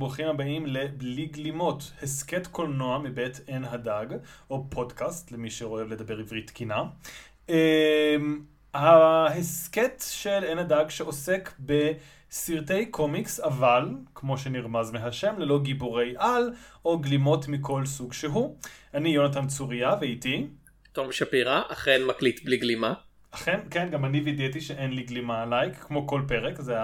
וברוכים הבאים לבלי גלימות, הסכת קולנוע מבית עין הדג, או פודקאסט למי שאוהב לדבר עברית תקינה. אמ, ההסכת של עין הדג שעוסק בסרטי קומיקס, אבל, כמו שנרמז מהשם, ללא גיבורי על או גלימות מכל סוג שהוא. אני יונתן צוריה ואיתי. תום שפירא אכן מקליט בלי גלימה. אכן, כן, גם אני וידאתי שאין לי גלימה עליי, כמו כל פרק, זה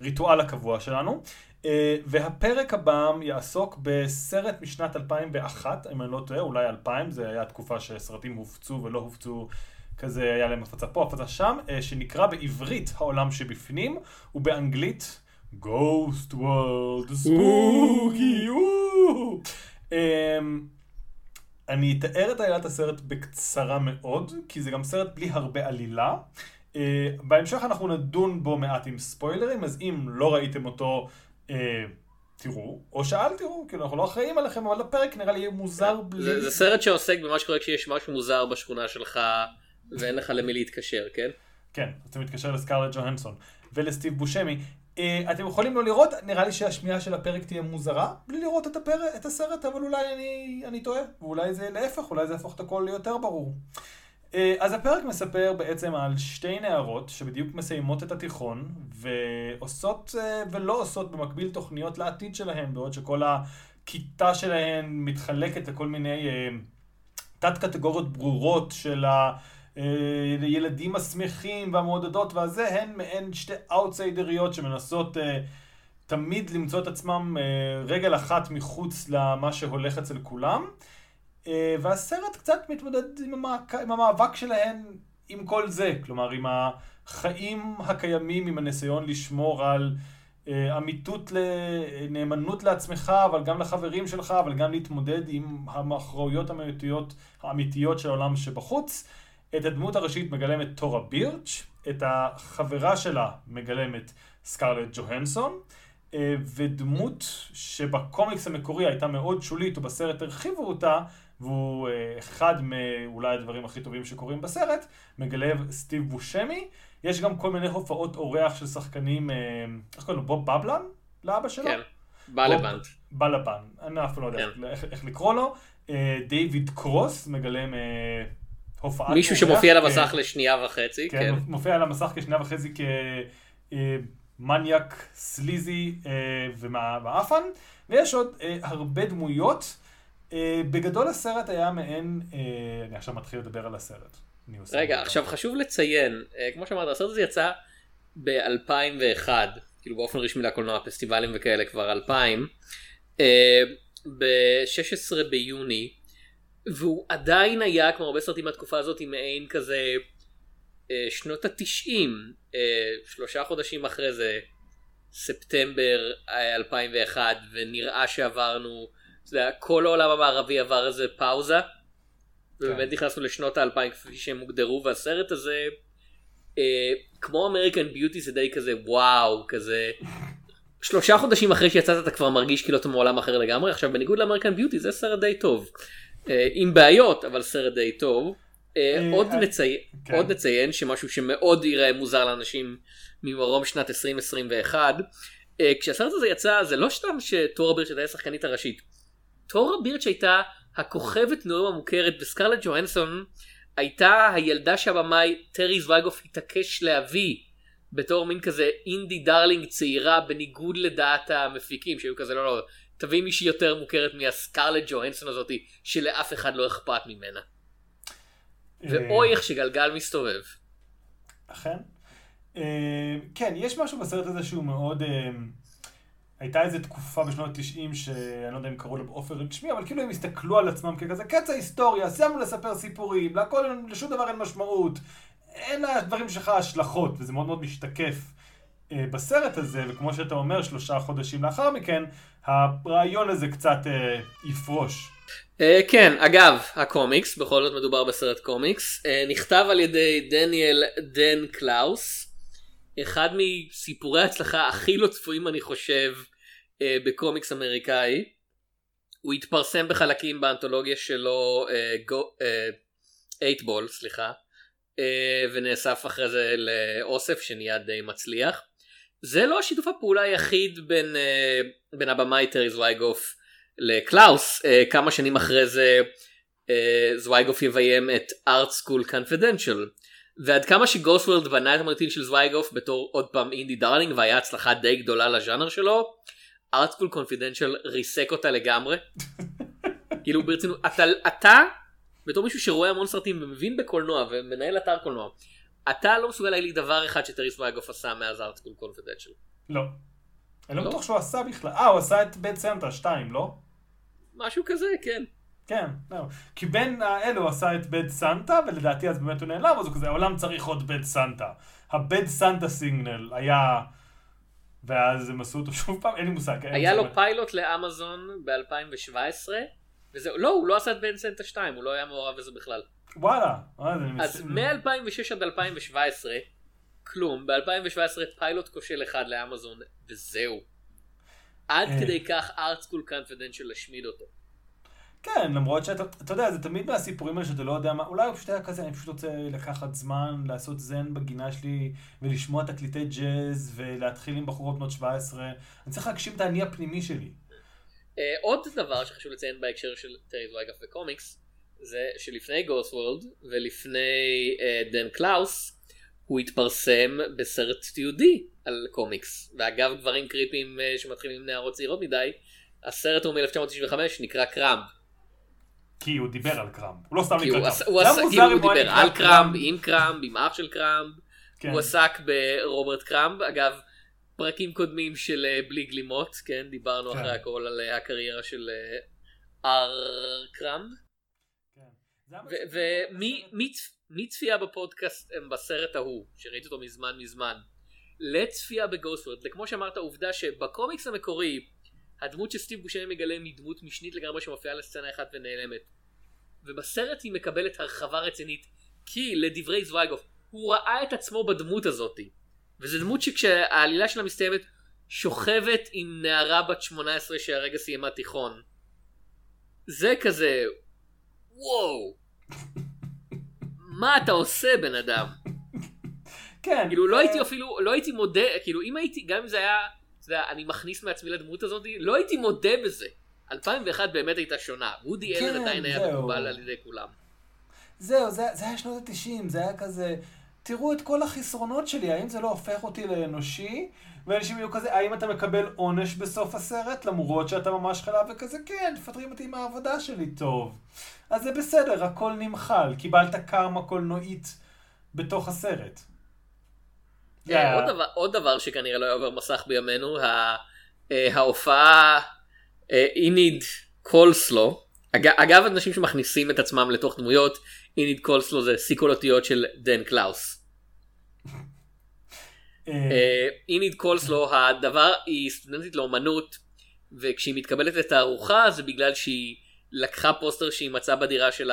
הריטואל הקבוע שלנו. אה, והפרק הבא יעסוק בסרט משנת 2001, אם אני לא טועה, אולי 2000, זה היה תקופה שסרטים הופצו ולא הופצו, כזה היה להם הפצה פה, הפצה שם, אה, שנקרא בעברית העולם שבפנים, ובאנגלית Ghost World Spooky. אמ, אני אתאר את עלילת הסרט בקצרה מאוד, כי זה גם סרט בלי הרבה עלילה. Uh, בהמשך אנחנו נדון בו מעט עם ספוילרים, אז אם לא ראיתם אותו, תראו, או שאל תראו, כאילו אנחנו לא אחראים עליכם, אבל הפרק נראה לי יהיה מוזר בלי... זה, זה סרט שעוסק במה שקורה כשיש משהו מוזר בשכונה שלך ואין לך למי להתקשר, כן? כן, אתה מתקשר לסקארלט ג'והנסון ולסטיב בושמי. Uh, אתם יכולים לא לראות, נראה לי שהשמיעה של הפרק תהיה מוזרה, בלי לראות את, הפרק, את הסרט, אבל אולי אני, אני טועה, ואולי זה להפך, אולי זה יהפוך את הכל ליותר ברור. Uh, אז הפרק מספר בעצם על שתי נערות שבדיוק מסיימות את התיכון, ועושות uh, ולא עושות במקביל תוכניות לעתיד שלהן, בעוד שכל הכיתה שלהן מתחלקת לכל מיני uh, תת קטגוריות ברורות של ה... ילדים השמחים והמעודדות והזה, הן מעין שתי אאוטסיידריות שמנסות תמיד למצוא את עצמם רגל אחת מחוץ למה שהולך אצל כולם. Uh, והסרט קצת מתמודד עם, המאק... עם המאבק שלהן עם כל זה, כלומר עם החיים הקיימים, עם הניסיון לשמור על uh, אמיתות, לנאמנות לעצמך, אבל גם לחברים שלך, אבל גם להתמודד עם המכרעויות האמיתיות, האמיתיות של העולם שבחוץ. את הדמות הראשית מגלמת טורה בירץ', את החברה שלה מגלמת סקרלט ג'והנסון, אה, ודמות שבקומיקס המקורי הייתה מאוד שולית ובסרט הרחיבו אותה, והוא אה, אחד מאולי הדברים הכי טובים שקורים בסרט, מגלב סטיב בושמי. יש גם כל מיני הופעות אורח של שחקנים, אה, איך קוראים לו? בוב בבלן? לאבא שלו? כן, בלבן. בלבן, אני אף פעם לא יודע כן. איך, איך לקרוא לו. דיוויד קרוס מגלם הופעת מישהו שמופיע על המסך. לשנייה וחצי. כן, כן, מופיע על המסך כשנייה וחצי כמניאק סליזי אה, ומעפן, ויש עוד אה, הרבה דמויות. אה, בגדול הסרט היה מעין, אני עכשיו מתחיל לדבר על הסרט. רגע, עכשיו חשוב לציין, כמו שאמרת, הסרט הזה יצא ב-2001, כאילו באופן רשמי לקולנוע, פסטיבלים וכאלה כבר 2000. ב-16 ביוני והוא עדיין היה כמו הרבה סרטים מהתקופה הזאת עם מעין כזה אה, שנות התשעים אה, שלושה חודשים אחרי זה ספטמבר 2001 אה, ונראה שעברנו זה היה, כל העולם המערבי עבר איזה פאוזה כן. ובאמת נכנסנו לשנות האלפיים כפי שהם הוגדרו והסרט הזה אה, כמו אמריקן ביוטי זה די כזה וואו כזה שלושה חודשים אחרי שיצאת אתה כבר מרגיש כאילו אתה מעולם אחר לגמרי עכשיו בניגוד לאמריקן ביוטי זה סרט די טוב. אה, עם בעיות אבל סרט די טוב. אה, אה, עוד, נציין, כן. עוד נציין שמשהו שמאוד יראה מוזר לאנשים ממרום שנת 2021 כשהסרט הזה יצא זה לא סתם שטורה בירץ' הייתה השחקנית הראשית. טורה בירץ' הייתה הכוכבת נאום המוכרת וסקרלט ג'והנסון הייתה הילדה שהבמאי טרי זוויגוף התעקש להביא בתור מין כזה indie darling צעירה בניגוד לדעת המפיקים שהיו כזה לא לא תביא מישהי יותר מוכרת מהסקרלט ג'והנסון הזאתי שלאף אחד לא אכפת ממנה. ואוי איך שגלגל מסתובב. אכן. אה, כן, יש משהו בסרט הזה שהוא מאוד... אה, הייתה איזו תקופה בשנות ה-90 שאני לא יודע אם קראו לה באופן רשמי, אבל כאילו הם הסתכלו על עצמם ככזה קץ ההיסטוריה, סיימנו לספר סיפורים, להכל, לשום דבר אין משמעות, אין לדברים שלך השלכות, וזה מאוד מאוד משתקף אה, בסרט הזה, וכמו שאתה אומר, שלושה חודשים לאחר מכן, הרעיון הזה קצת אה, יפרוש. אה, כן, אגב, הקומיקס, בכל זאת מדובר בסרט קומיקס, אה, נכתב על ידי דניאל דן קלאוס, אחד מסיפורי ההצלחה הכי לא צפויים אני חושב אה, בקומיקס אמריקאי. הוא התפרסם בחלקים באנתולוגיה שלו 8 Ball סליחה אה, ונאסף אחרי זה לאוסף שנהיה די מצליח. זה לא השיתוף הפעולה היחיד בין, אה, בין הבמאי טרי זווייגוף לקלאוס אה, כמה שנים אחרי זה אה, זווייגוף יביים את Art School Confidential ועד כמה ש Ghost World בנה את המוניטין של זווייגוף בתור עוד פעם indie darling והיה הצלחה די גדולה לז'אנר שלו Art School Confidential ריסק אותה לגמרי. כאילו ברצינות אתה, אתה בתור מישהו שרואה המון סרטים ומבין בקולנוע ומנהל אתר קולנוע אתה לא מסוגל להגיד לי דבר אחד שטרי זווייגוף עשה מאז Art School Confidential. לא. אני לא לא? בטוח שהוא עשה בכלל. אה, הוא עשה את Bad Santa 2, לא? משהו כזה כן. כן, לא. כי בין האלו הוא עשה את Bad Santa, ולדעתי אז באמת הוא נעלם, אז הוא כזה, העולם צריך עוד Bad Santa. ה Bad Santa signal היה... ואז הם עשו אותו שוב פעם, אין לי מושג. היה לו. פיילוט לאמזון ב-2017 וזהו לא הוא לא עשה את בן סנטה 2 הוא לא היה מעורב בזה בכלל. וואלה. אני אז מס- מ-2006 עד 2017 כלום ב-2017 פיילוט כושל אחד לאמזון וזהו. עד אה. כדי כך ארט סקול קונפידנציאל השמיד אותו. כן, למרות שאתה, אתה יודע, זה תמיד מהסיפורים האלה שאתה לא יודע מה, אולי הוא פשוט היה כזה, אני פשוט רוצה לקחת זמן, לעשות זן בגינה שלי, ולשמוע תקליטי ג'אז, ולהתחיל עם בחורות בנות 17. אני צריך להגשים את האני הפנימי שלי. אה, עוד דבר שחשוב לציין בהקשר של טרי זווייגף וקומיקס זה שלפני Ghost World ולפני אה, דן קלאוס הוא התפרסם בסרט תיעודי על קומיקס ואגב דברים קריפים אה, שמתחילים עם נערות צעירות מדי הסרט הוא מ-1995 נקרא קראמב כי הוא דיבר על קראמפ. הוא לא סתם נקרא הוא קראמב. הוא אם הוא היה דיבר על קראמפ עם קראמפ עם אח של קראמב כן. הוא עסק ברוברט קראמפ אגב פרקים קודמים של אה, בלי גלימות כן דיברנו כן. אחרי הכל על אה, הקריירה של אר קראמפ כן. ומי צפייה בפודקאסט בסרט ההוא שראיתי אותו מזמן מזמן לצפייה בגוסטוורד כמו שאמרת עובדה שבקומיקס המקורי הדמות שסטיב בושם מגלם היא דמות משנית לגמרי שמופיעה לסצנה אחת ונעלמת. ובסרט היא מקבלת הרחבה רצינית כי לדברי זווייגוף הוא ראה את עצמו בדמות הזאתי וזו דמות שכשהעלילה שלה מסתיימת שוכבת עם נערה בת 18 שהרגע סיימה תיכון. זה כזה וואו! מה אתה עושה בן אדם כן. כאילו לא אה, הייתי אפילו לא הייתי מודה כאילו אם הייתי גם אם זה היה אתה יודע, אני מכניס מעצמי לדמות הזאת לא הייתי מודה בזה 2001 באמת הייתה שונה וודי כן, אלן עדיין היה. מקובל על ידי כולם זהו, זה, זה היה שנות ה-90, זה היה כזה, תראו את כל החסרונות שלי, האם זה לא הופך אותי לאנושי? ואנשים יהיו כזה, האם אתה מקבל עונש בסוף הסרט, למרות שאתה ממש חלב וכזה, כן, מפטרים אותי מהעבודה שלי, טוב. אז זה בסדר, הכל נמחל, קיבלת קרמה קולנועית בתוך הסרט. זה אה, היה- עוד דבר- עוד דבר שכנראה לא יעבור מסך בימינו ה- אה, ההופעה אה, איניד קולסלו. אג- אגב אנשים שמכניסים את עצמם לתוך דמויות איניד קולסלו זה סיכול אותיות של דן קלאוס. איניד קולסלו הדבר היא סטודנטית לאומנות וכשהיא מתקבלת לתערוכה זה בגלל שהיא לקחה פוסטר שהיא מצאה בדירה של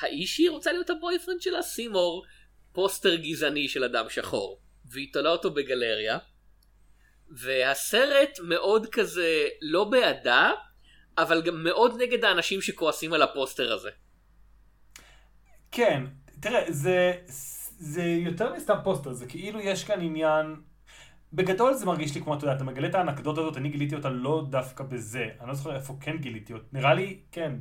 האיש שהיא רוצה להיות ה boyfriend שלה סימור פוסטר גזעני של אדם שחור והיא תולה אותו בגלריה והסרט מאוד כזה לא בעדה אבל גם מאוד נגד האנשים שכועסים על הפוסטר הזה. כן, תראה, זה, זה יותר מסתם פוסטר, זה כאילו יש כאן עניין... בגדול זה מרגיש לי כמו, אתה יודע, אתה מגלה את האנקדוטה הזאת, אני גיליתי אותה לא דווקא בזה, אני לא זוכר איפה כן גיליתי אותה, נראה לי, כן,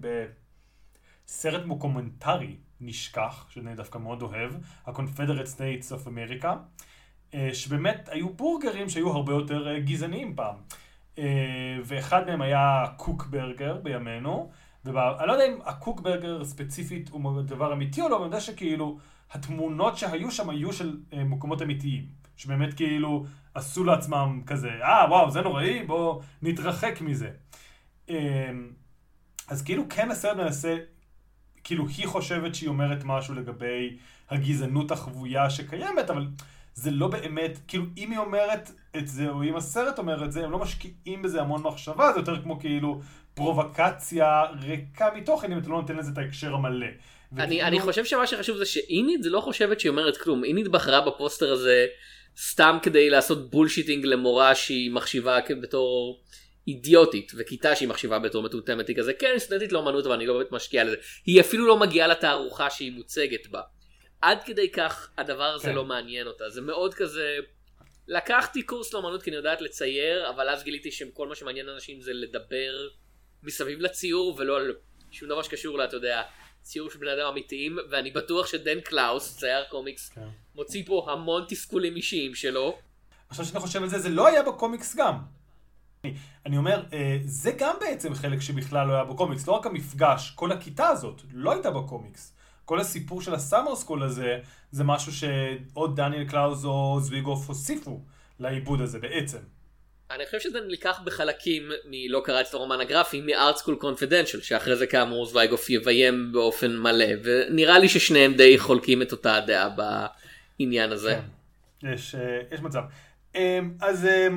בסרט מוקומנטרי נשכח, שאני דווקא מאוד אוהב, ה-Confederate States of America, שבאמת היו בורגרים שהיו הרבה יותר אה, גזעניים פעם. אה, ואחד מהם היה קוקברגר בימינו, ואני לא יודע אם הקוקברגר ספציפית הוא דבר אמיתי או לא, אבל אני יודע שכאילו התמונות שהיו שם היו של אה, מקומות אמיתיים. שבאמת כאילו עשו לעצמם כזה, אה וואו זה נוראי, בואו נתרחק מזה. אז כאילו כן הסרט מנסה, כאילו היא חושבת שהיא אומרת משהו לגבי הגזענות החבויה שקיימת, אבל זה לא באמת, כאילו אם היא אומרת את זה, או אם הסרט אומר את זה, הם לא משקיעים בזה המון מחשבה, זה יותר כמו כאילו פרובוקציה ריקה מתוכן, אם אתה לא נותן לזה את ההקשר המלא. אני, וכאילו- אני חושב שמה שחשוב זה שאיניד זה לא חושבת שהיא אומרת כלום איניד בחרה בפוסטר הזה סתם כדי לעשות bullshitting למורה שהיא מחשיבה בתור אידיוטית וכיתה שהיא מחשיבה בתור מטומטמת היא כזה כן סטודנטית לאומנות אבל אני לא באמת משקיעה לזה היא אפילו לא מגיעה לתערוכה שהיא מוצגת בה. עד כדי כך הדבר הזה כן. לא מעניין אותה זה מאוד כזה לקחתי קורס לאומנות כי אני יודעת לצייר אבל אז גיליתי שכל מה שמעניין אנשים זה לדבר מסביב לציור ולא על שום דבר שקשור לאתה יודע ציור של בני אדם אמיתיים ואני בטוח שדן קלאוס צייר קומיקס כן. מוציא פה המון תסכולים אישיים שלו עכשיו שאני חושב על זה, זה לא היה בקומיקס גם. אני- אומר, אה, זה גם בעצם חלק שבכלל לא היה בקומיקס, לא רק המפגש, כל הכיתה הזאת לא הייתה בקומיקס. כל הסיפור של ה summer school הזה, זה משהו שעוד דניאל קלאוז או זוויגוף הוסיפו לעיבוד הזה בעצם. אני חושב שזה נלקח בחלקים מלא קראתי את הרומן הגרפי מ-Art School Confidential שאחרי זה כאמור זוויגוף יביים באופן מלא ונראה לי ששניהם די חולקים את אותה הדעה בעניין הזה. כן, יש, אה, יש מצב. אה, אז אה,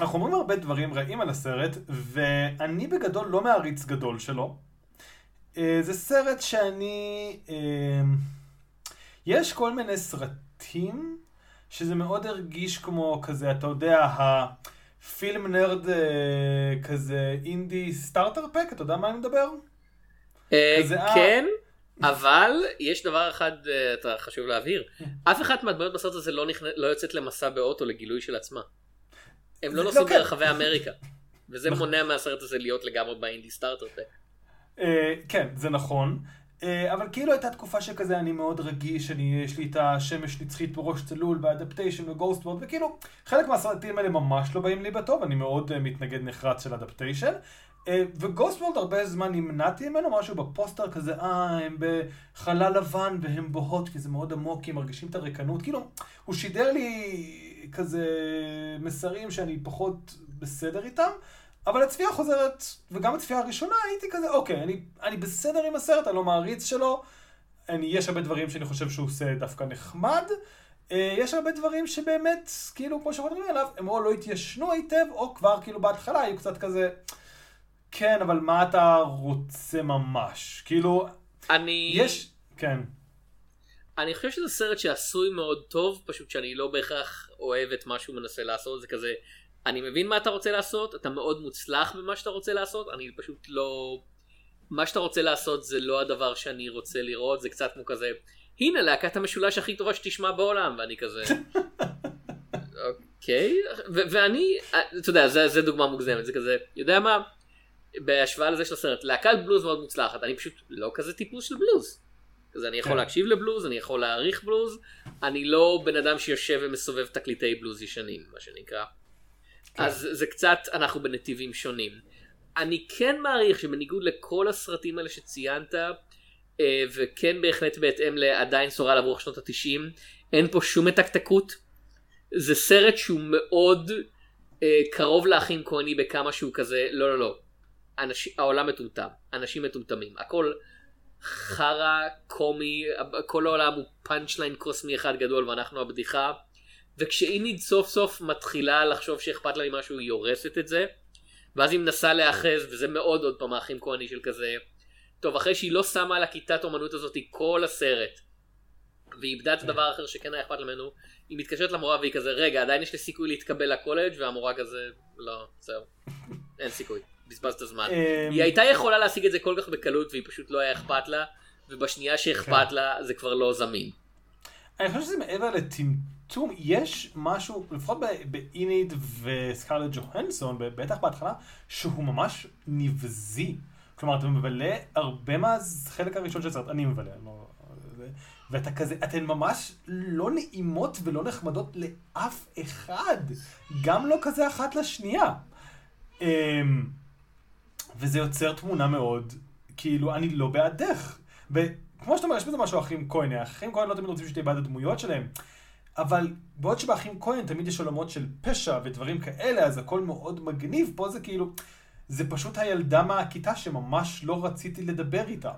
אנחנו אומרים הרבה דברים רעים על הסרט, ואני בגדול לא מעריץ גדול שלו. אה, זה סרט שאני... אה, יש כל מיני סרטים שזה מאוד הרגיש כמו כזה, אתה יודע, הפילם נרד אה, כזה אינדי סטארטר פק, אתה יודע מה אני מדבר? כן, אבל יש דבר אחד אתה חשוב להבהיר, אף אחת מהדמויות בסרט הזה לא, נכנ... לא יוצאת למסע באוטו לגילוי של עצמה. הם לא לא נוסעים. ברחבי אמריקה. וזה מונע מהסרט הזה להיות לגמרי באינדי סטארטר פק. אה, כן, זה נכון. אה, אבל כאילו הייתה תקופה שכזה אני מאוד רגיש, אני, יש לי את השמש נצחית בראש צלול באדפטיישן וגוסט וורד, וכאילו חלק מהסרטים האלה ממש לא באים לי בטוב, אני מאוד אה, מתנגד נחרץ של אדפטיישן. אה, וגוסט וורד הרבה זמן נמנעתי ממנו, משהו בפוסטר כזה, אה, הם בחלל לבן והם בוהות, כי זה מאוד עמוק, כי הם מרגישים את הריקנות, כאילו, הוא שידר לי כזה מסרים שאני פחות בסדר איתם. אבל הצפייה החוזרת, וגם הצפייה הראשונה, הייתי כזה, אוקיי, אני, אני בסדר עם הסרט, אני לא מעריץ שלו. אני, יש הרבה דברים שאני חושב שהוא עושה דווקא נחמד. אה, יש הרבה דברים שבאמת, כאילו, כמו שאנחנו מדברים עליו, הם או לא התיישנו היטב, או כבר כאילו בהתחלה היו קצת כזה, כן, אבל מה אתה רוצה ממש? כאילו, אני... יש, כן. אני חושב שזה סרט שעשוי מאוד טוב, פשוט שאני לא בהכרח אוהב את מה שהוא מנסה לעשות, זה כזה, אני מבין מה אתה רוצה לעשות, אתה מאוד מוצלח במה שאתה רוצה לעשות, אני פשוט לא... מה שאתה רוצה לעשות זה לא הדבר שאני רוצה לראות, זה קצת כמו כזה, הנה להקת המשולש הכי טובה שתשמע בעולם, ואני כזה, אוקיי, ו- ואני, אתה יודע, זה, זה דוגמה מוגזמת, זה כזה, יודע מה, בהשוואה לזה של הסרט, להקת בלוז מאוד מוצלחת, אני פשוט לא כזה טיפוס של בלוז. אז אני יכול כן. להקשיב לבלוז, אני יכול להעריך בלוז, אני לא בן אדם שיושב ומסובב תקליטי בלוז ישנים, מה שנקרא. כן. אז זה קצת, אנחנו בנתיבים שונים. אני כן מעריך שבניגוד לכל הסרטים האלה שציינת, אה, וכן בהחלט בהתאם לעדיין סורל עבור שנות התשעים, אין פה שום מתקתקות. זה סרט שהוא מאוד אה, קרוב לאחים כהני בכמה שהוא כזה, לא לא לא, אנשים, העולם מטומטם, אנשים מטומטמים, הכל חרא, קומי, כל העולם הוא פאנצ' ליין קוסמי אחד גדול ואנחנו הבדיחה. וכשאיניד סוף סוף מתחילה לחשוב שאכפת לה ממשהו היא הורסת את זה. ואז היא מנסה להיאחז וזה מאוד עוד פעם האחים כהני של כזה. טוב אחרי שהיא לא שמה על הכיתת אומנות הזאת כל הסרט. והיא איבדה את הדבר האחר שכן היה אכפת ממנו. היא מתקשרת למורה והיא כזה רגע עדיין יש לי סיכוי להתקבל לקולג' והמורה כזה לא זהו. אין סיכוי. בזבזת הזמן. אמ, היא הייתה יכולה להשיג את זה כל כך בקלות והיא פשוט לא היה אכפת לה. ובשנייה שאכפת כן. לה זה כבר לא זמין. אני חושב שזה מעבר לטמטום, יש משהו, לפחות באיניד וסקרלט ג'והנסון, בטח בהתחלה, שהוא ממש נבזי. כלומר, אתה מבלה הרבה מהחלק הראשון של הסרט, אני מבלה, לא... ואתה כזה, אתן ממש לא נעימות ולא נחמדות לאף אחד. גם לא כזה אחת לשנייה. וזה יוצר תמונה מאוד, כאילו, אני לא בעדך. ב- כמו שאתה אומר, יש בזה משהו אחים כהן, האחים כהן לא תמיד רוצים שתהיה בעד הדמויות שלהם, אבל בעוד שבאחים כהן תמיד יש עולמות של פשע ודברים כאלה, אז הכל מאוד מגניב, פה זה כאילו, זה פשוט הילדה מהכיתה שממש לא רציתי לדבר איתה.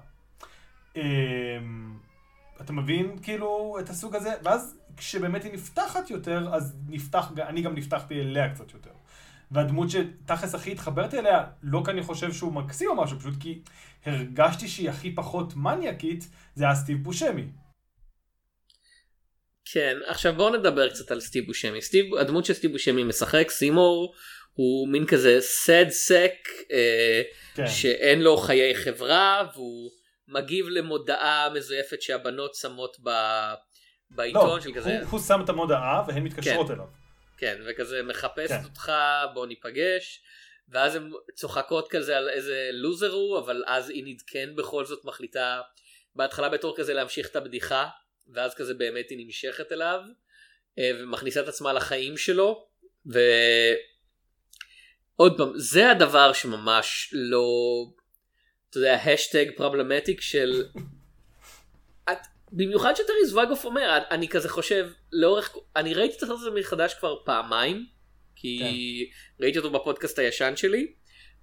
אמ, אתה מבין כאילו את הסוג הזה? ואז כשבאמת היא נפתחת יותר, אז נפתח, אני גם נפתחתי אליה קצת יותר. והדמות שתכלס הכי התחברתי אליה, לא כי אני חושב שהוא מקסים או משהו, פשוט כי הרגשתי שהיא הכי פחות מניאקית, זה היה סטיב בושמי. כן, עכשיו בואו נדבר קצת על סטיב בושמי. סטיב, הדמות של סטיב בושמי משחק, סימור, הוא מין כזה סד סק, אה, כן. שאין לו חיי חברה, והוא מגיב למודעה מזויפת שהבנות שמות ב... בעיתון לא, של כזה, הוא, הוא שם את המודעה והן מתקשרות כן. אליו. כן, וכזה מחפשת כן. אותך, בוא ניפגש, ואז הן צוחקות כזה על איזה לוזר הוא, אבל אז אינית כן בכל זאת מחליטה, בהתחלה בתור כזה להמשיך את הבדיחה, ואז כזה באמת היא נמשכת אליו, אה, ומכניסה את עצמה לחיים שלו, ו... עוד פעם, זה הדבר שממש לא, אתה יודע, השטיק problematic של... במיוחד שטרי זוויגוף אומר, אני כזה חושב, לאורך, אני ראיתי את הסרט הזה מחדש כבר פעמיים, כי כן. ראיתי אותו בפודקאסט הישן שלי,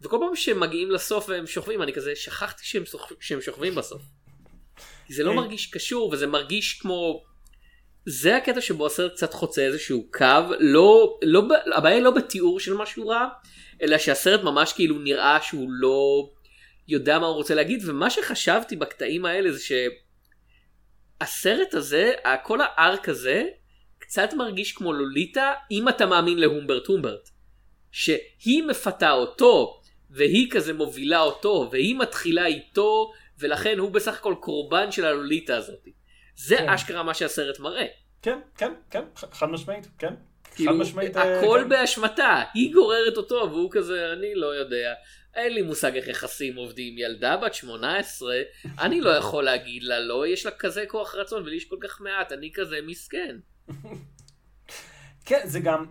וכל פעם שהם מגיעים לסוף והם שוכבים, אני כזה שכחתי שהם, שוכ... שהם שוכבים בסוף. זה לא אה. מרגיש קשור, וזה מרגיש כמו... זה הקטע שבו הסרט קצת חוצה איזשהו קו, לא, לא, ב- הבעיה לא בתיאור של מה שהוא ראה, אלא שהסרט ממש כאילו נראה שהוא לא יודע מה הוא רוצה להגיד, ומה שחשבתי בקטעים האלה זה שהסרט הזה, כל הארק הזה, קצת מרגיש כמו לוליטה, אם אתה מאמין להומברט הומברט. שהיא מפתה אותו, והיא כזה מובילה אותו, והיא מתחילה איתו, ולכן הוא בסך הכל קורבן של הלוליטה הזאת. זה כן. אשכרה מה שהסרט מראה. כן, כן, כן, חד משמעית, כן. כאילו, משמעית. אה, הכל כן. באשמתה, היא גוררת אותו והוא כזה, אני לא יודע, אין לי מושג איך יחסים עובדים, ילדה בת 18, אני לא יכול להגיד לה לא, יש לה כזה כוח רצון ולי יש כל כך מעט, אני כזה מסכן. כן, זה גם...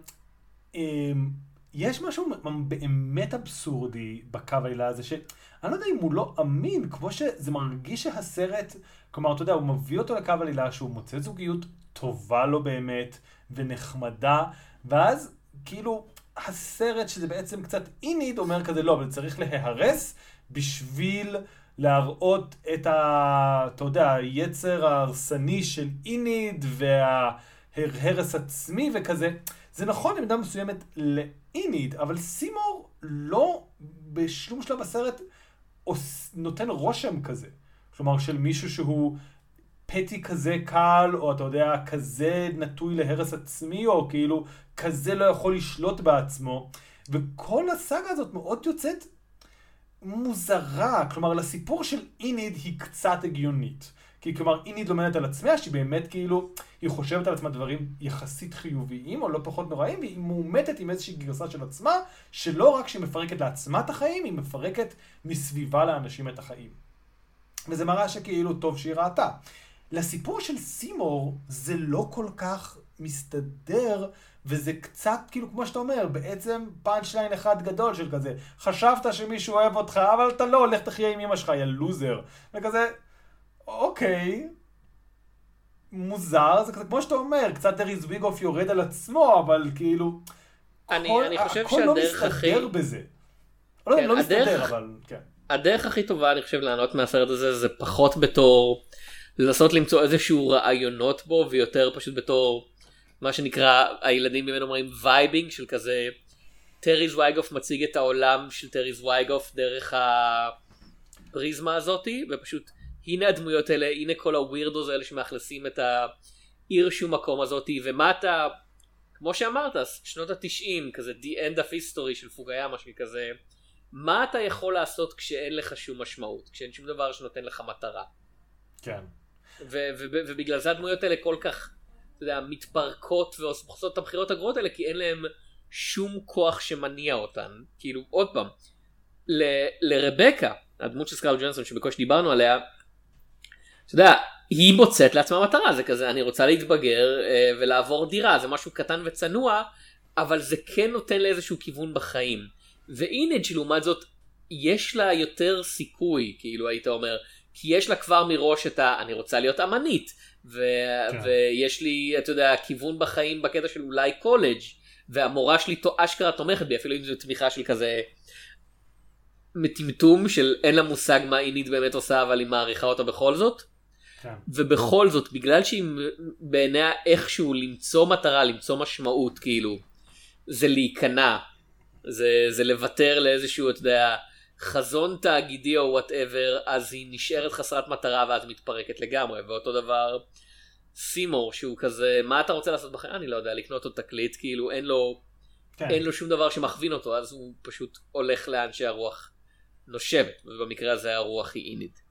אמ, יש משהו באמת אבסורדי בקו העילה הזה, שאני לא יודע אם הוא לא אמין, כמו שזה מרגיש שהסרט, כלומר, אתה יודע, הוא מביא אותו לקו העלילה שהוא מוצא זוגיות טובה לו באמת, ונחמדה, ואז כאילו הסרט, שזה בעצם קצת איניד, אומר כזה, לא, אבל צריך להיהרס בשביל להראות את ה... אתה יודע, היצר ההרסני של איניד וההרס עצמי וכזה. זה נכון במידה מסוימת לאיניד, אבל סימור לא בשום שלב עוש- נותן רושם כזה. כלומר, של מישהו שהוא פטי כזה קל, או אתה יודע, כזה נטוי להרס עצמי, או כאילו כזה לא יכול לשלוט בעצמו. וכל הסאגה הזאת מאוד יוצאת מוזרה. כלומר, לסיפור של איניד היא קצת הגיונית. כי כלומר, איניד לומדת על עצמה, שהיא באמת כאילו, היא חושבת על עצמה דברים יחסית חיוביים, או לא פחות נוראים, והיא מאומתת עם איזושהי גרסה של עצמה, שלא רק שהיא מפרקת לעצמה את החיים, היא מפרקת מסביבה לאנשים את החיים. וזה מראה שכאילו טוב שהיא ראתה. לסיפור של סימור זה לא כל כך מסתדר, וזה קצת כאילו כמו שאתה אומר, בעצם פאנצ' ליין אחד גדול של כזה, חשבת שמישהו אוהב אותך, אבל אתה לא, לך תחיה עם אמא שלך, יא לוזר. וכזה, אוקיי, מוזר, זה כזה כמו שאתה אומר, קצת טרי זוויגוף יורד על עצמו, אבל כאילו, אני- הכל- אני חושב הכל לא שהדרך הכי- מסתדר בזה. לא, כן, לא מסתדר, הדרך- אבל כן. הדרך הכי טובה אני חושב ליהנות מהסרט הזה זה פחות בתור לנסות למצוא איזשהו רעיונות בו ויותר פשוט בתור מה שנקרא הילדים ממנו אומרים vibing של כזה טרי זווייגוף מציג את העולם של טרי זווייגוף דרך הפריזמה הזאתי ופשוט הנה הדמויות האלה הנה כל הווירדוז האלה שמאכלסים את העיר שום מקום הזאתי ומה אתה כמו שאמרת שנות התשעים כזה the end of history של פוגיאמה של כזה מה אתה יכול לעשות כשאין לך שום משמעות כשאין שום דבר שנותן לך מטרה כן. ובגלל זה הדמויות האלה כל כך אתה יודע, מתפרקות ועושות את הבחירות הגרועות האלה כי אין להם שום כוח שמניע אותן. כאילו עוד פעם ל- לרבקה הדמות של סקארל ג'ונסון שבקושי דיברנו עליה אתה יודע היא מוצאת לעצמה מטרה. זה כזה אני רוצה להתבגר אה, ולעבור דירה זה משהו קטן וצנוע אבל זה כן נותן לה איזשהו כיוון בחיים. ואינג' לעומת זאת יש לה יותר סיכוי כאילו היית אומר כי יש לה כבר מראש את ה... אני רוצה להיות אמנית ו... כן. ויש לי אתה יודע כיוון בחיים בקטע של אולי קולג' והמורה שלי תו- אשכרה תומכת בי אפילו אם זו תמיכה של כזה מטמטום של אין לה מושג מה אינית באמת עושה אבל היא מעריכה אותה בכל זאת כן. ובכל זאת בגלל שהיא בעיניה איכשהו למצוא מטרה למצוא משמעות כאילו זה להיכנע זה, זה לוותר לאיזשהו אתה יודע חזון תאגידי או וואטאבר אז היא נשארת חסרת מטרה ואז מתפרקת לגמרי ואותו דבר סימור שהוא כזה מה אתה רוצה לעשות בחיים אני לא יודע לקנות עוד תקליט כאילו אין לו כן. אין לו שום דבר שמכווין אותו אז הוא פשוט הולך לאן שהרוח נושבת ובמקרה הזה הרוח היא איניד.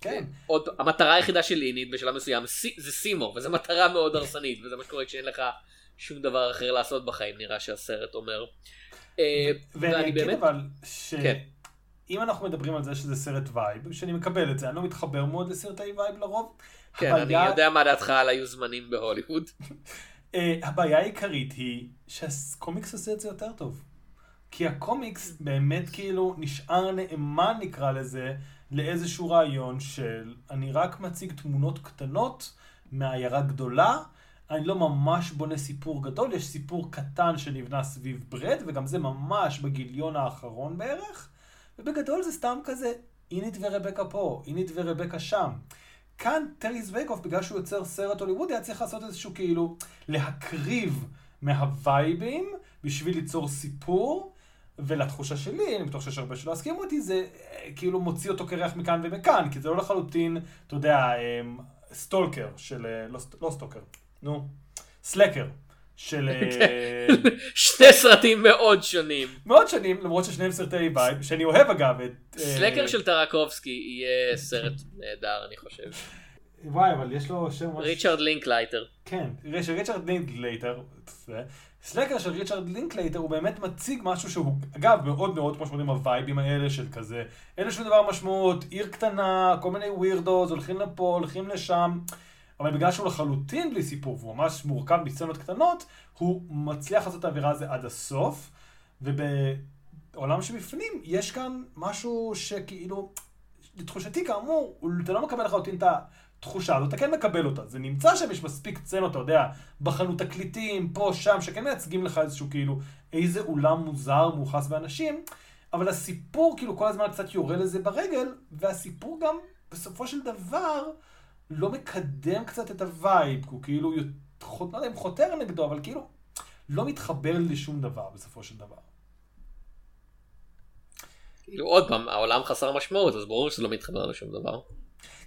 כן. עוד המטרה היחידה של איניד בשלב מסוים זה סימור וזו מטרה מאוד הרסנית וזה מה שקורה כשאין לך שום דבר אחר לעשות בחיים נראה שהסרט אומר. אה, ואני אגיד באמת אבל, שאם כן. אנחנו מדברים על זה שזה סרט vibe, שאני מקבל את זה, אני לא מתחבר מאוד לסרטי vibe לרוב. כן אני יודע מה דעתך על היו זמנים בהוליווד. אה, הבעיה העיקרית היא שהקומיקס עושה את זה יותר טוב. כי הקומיקס באמת כאילו נשאר נאמן נקרא לזה לאיזשהו רעיון של אני רק מציג תמונות קטנות מעיירה גדולה, אני לא ממש בונה סיפור גדול, יש סיפור קטן שנבנה סביב ברד וגם זה ממש בגיליון האחרון בערך, ובגדול זה סתם כזה איניד ורבקה פה, איניד ורבקה שם. כאן טרי זווייגוף, בגלל שהוא יוצר סרט הוליוודי, היה צריך לעשות איזשהו כאילו, להקריב מהווייבים בשביל ליצור סיפור, ולתחושה שלי, אני בטוח שיש הרבה שלא יסכימו איתי, זה אה, כאילו מוציא אותו קרח מכאן ומכאן, כי זה לא לחלוטין, אתה יודע, אה, Stalker של, אה, לא, לא Stalker, נו, Slacker. של אה, שני סרטים מאוד שונים. מאוד שונים, למרות ששניהם סרטי vibe, שאני אוהב אגב את... אה, Slacker של טרקובסקי יהיה סרט נהדר אני חושב. וואי, אבל יש לו שם. ריצ'רד לינקלייטר. כן, תראה שריצ'רד לינקלייטר, Slacker של ריצ'רד לינקלייטר הוא באמת מציג משהו שהוא, אגב, מאוד מאוד כמו שאומרים הווייבים האלה של כזה, אין לשום דבר משמעות, עיר קטנה, כל מיני weirdos, הולכים לפה, הולכים לשם, אבל בגלל שהוא לחלוטין בלי סיפור, והוא ממש מורכב מסצנות קטנות, הוא מצליח לעשות את האווירה הזו עד הסוף, ובעולם שבפנים יש כאן משהו שכאילו, לתחושתי כאמור, אתה לא מקבל לחלוטין את התחושה הזאת, אתה כן מקבל אותה. זה נמצא שם, יש מספיק סצנות, אתה יודע, בחנות תקליטים, פה, שם, שכן מייצגים לך איזשהו כאילו, איזה עולם מוזר, מאוכלס באנשים, אבל הסיפור כאילו כל הזמן קצת יורה לזה ברגל, והסיפור גם, בסופו של דבר, לא מקדם קצת את ה vibe, הוא כאילו, חות- לא יודע אם חותר נגדו, אבל כאילו, לא מתחבר לשום דבר בסופו של דבר. כאילו עוד פעם העולם חסר משמעות אז ברור שזה לא מתחבר לשום דבר.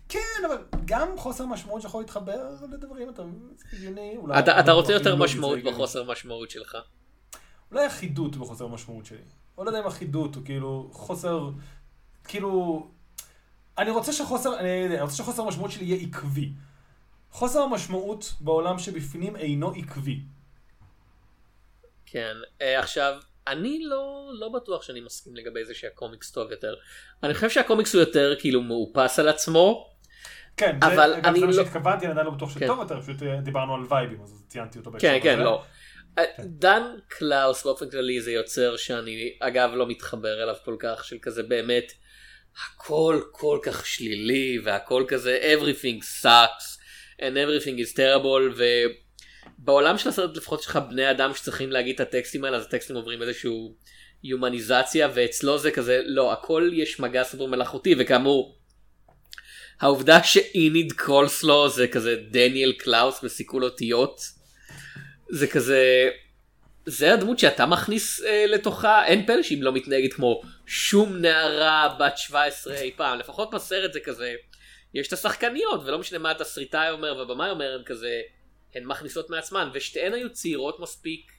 כן, אבל גם חוסר משמעות שיכול להתחבר לדברים, אתה מבין? הגיוני. אולי- אתה אתה רוצה יותר לא, משמעות. בחוסר משמעות שלך. אולי אחידות בחוסר משמעות שלי. לא יודע אם אחידות, או כאילו חוסר, כאילו... אני רוצה שחוסר, אני, אני רוצה שחוסר המשמעות שלי יהיה עקבי. חוסר המשמעות בעולם שבפנים אינו עקבי. כן אה, עכשיו אני לא לא בטוח שאני מסכים לגבי זה שהקומיקס טוב יותר. אני חושב שהקומיקס הוא יותר כאילו מאופס על עצמו. כן, אבל זה, אני זה מה לא- שהתכוונתי, אני עדיין לא בטוח כן. שטוב יותר, פשוט אה, דיברנו על וייבים, אז ציינתי אותו בהקשר כן כן. לא. אה, דן קלאוז באופן כללי זה יוצר שאני אגב לא מתחבר אליו כל כך של כזה באמת הכל כל כך שלילי והכל כזה everything sucks and everything is terrible ובעולם של הסרט לפחות יש לך בני אדם שצריכים להגיד את הטקסטים האלה אז הטקסטים עוברים איזשהו הומניזציה ואצלו זה כזה לא הכל יש מגע סופר מלאכותי וכאמור העובדה שאיניד קולסלו זה כזה דניאל קלאוז בסיכול אותיות זה כזה זה הדמות שאתה מכניס אה, לתוכה אין פלא שהיא לא מתנהגת כמו שום נערה בת 17 אי פעם לפחות בסרט זה כזה יש את השחקניות ולא משנה מה התסריטאי אומר והבמאי אומר הן כזה הן מכניסות מעצמן ושתיהן היו צעירות מספיק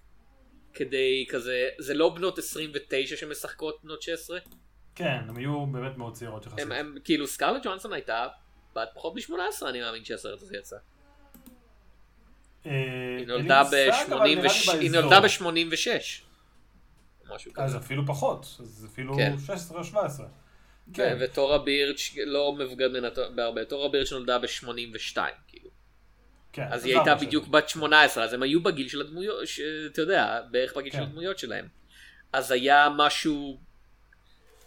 כדי כזה זה לא בנות 29 שמשחקות בנות 16 כן, הם היו באמת מאוד צעירות יחסית. הם, הם כאילו סקרלט ג'ונסון הייתה בת פחות מ-18 אני מאמין שהסרט הזה יצא. אה, היא נולדה מושג, אבל נראה לי ב-86. היא באזור. נולדה ב-86. משהו אז. אפילו פחות, אז אפילו כן. 16 או 17. כן. כן, וטורה בירץ' לא מבוגרת ממנה בהרבה. טורה בירץ' נולדה ב-82 כאילו. כן. אז היא הייתה בדיוק. בת 18 אז הם היו בגיל של הדמויות, אתה יודע, בערך בגיל של כן. הדמויות שלהם. אז היה משהו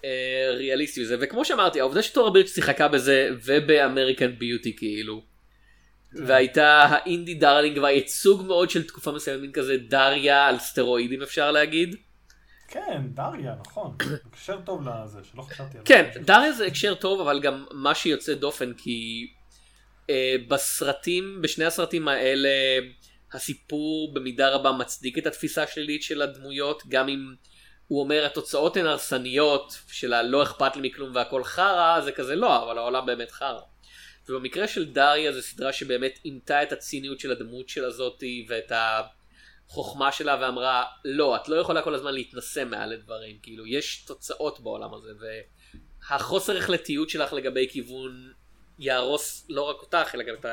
אה, ריאליסטי בזה וכמו שאמרתי העובדה שטורה בירץ' שיחקה בזה וב American Beauty כאילו. כן. והייתה ה indie darling והייצוג מאוד של תקופה מסוימת מין כזה דריה על סטרואידים אפשר להגיד. כן, דריה, נכון. הקשר טוב לזה, שלא חשבתי על כן, זה. דריה זה הקשר טוב, אבל גם מה שיוצא דופן, כי אה, בסרטים, בשני הסרטים האלה, הסיפור במידה רבה מצדיק את התפיסה השלילית של הדמויות, גם אם הוא אומר התוצאות הן הרסניות, של הלא אכפת לי מכלום והכל חרא, זה כזה לא, אבל העולם באמת חרא. ובמקרה של דריה זו סדרה שבאמת עינתה את הציניות של הדמות של הזאתי ואת החוכמה שלה ואמרה לא את לא יכולה כל הזמן להתנשא מעל לדברים כאילו יש תוצאות בעולם הזה והחוסר החלטיות שלך לגבי כיוון יהרוס לא רק אותך אלא גם את